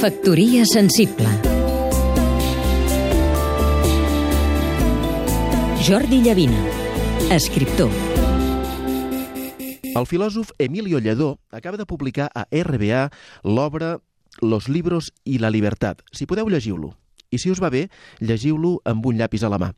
Factoria sensible Jordi Llavina, escriptor El filòsof Emilio Lledó acaba de publicar a RBA l'obra Los libros y la libertad. Si podeu, llegiu-lo. I si us va bé, llegiu-lo amb un llapis a la mà.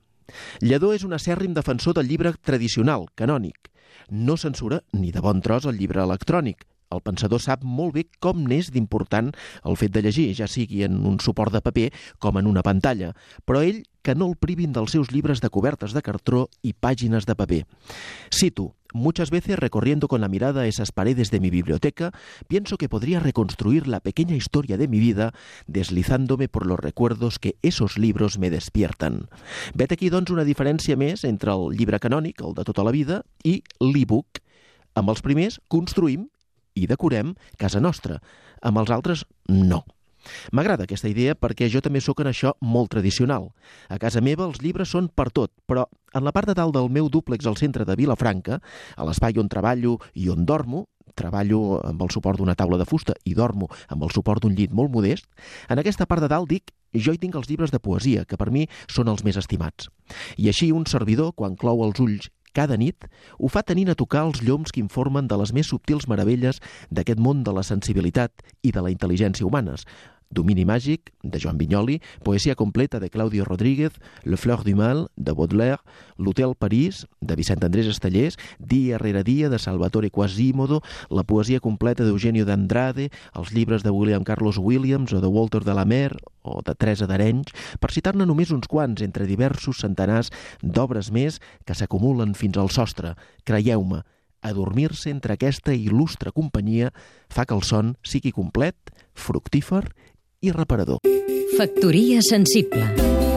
Lledó és un acèrrim defensor del llibre tradicional, canònic. No censura ni de bon tros el llibre electrònic, el pensador sap molt bé com n'és d'important el fet de llegir, ja sigui en un suport de paper com en una pantalla, però ell que no el privin dels seus llibres de cobertes de cartró i pàgines de paper. Cito, Muchas veces, recorriendo con la mirada esas paredes de mi biblioteca, pienso que podría reconstruir la pequeña historia de mi vida deslizándome por los recuerdos que esos libros me despiertan. Vet aquí, doncs, una diferència més entre el llibre canònic, el de tota la vida, i l'e-book. Amb els primers construïm i decorem casa nostra. Amb els altres, no. M'agrada aquesta idea perquè jo també sóc en això molt tradicional. A casa meva els llibres són per tot, però en la part de dalt del meu dúplex al centre de Vilafranca, a l'espai on treballo i on dormo, treballo amb el suport d'una taula de fusta i dormo amb el suport d'un llit molt modest, en aquesta part de dalt dic jo hi tinc els llibres de poesia, que per mi són els més estimats. I així un servidor, quan clou els ulls cada nit, ho fa tenint a tocar els lloms que informen de les més subtils meravelles d'aquest món de la sensibilitat i de la intel·ligència humanes, Domini màgic, de Joan Vinyoli, Poesia completa, de Claudio Rodríguez, Le Fleur du Mal, de Baudelaire, L'Hotel París, de Vicent Andrés Estellers, Dia rere dia, de Salvatore Quasimodo, la poesia completa d'Eugenio d'Andrade, els llibres de William Carlos Williams o de Walter de la Mer o de Teresa d'Arenys, per citar-ne només uns quants entre diversos centenars d'obres més que s'acumulen fins al sostre. Creieu-me, adormir-se entre aquesta il·lustre companyia fa que el son sigui complet, fructífer i reparador. Factoria sensible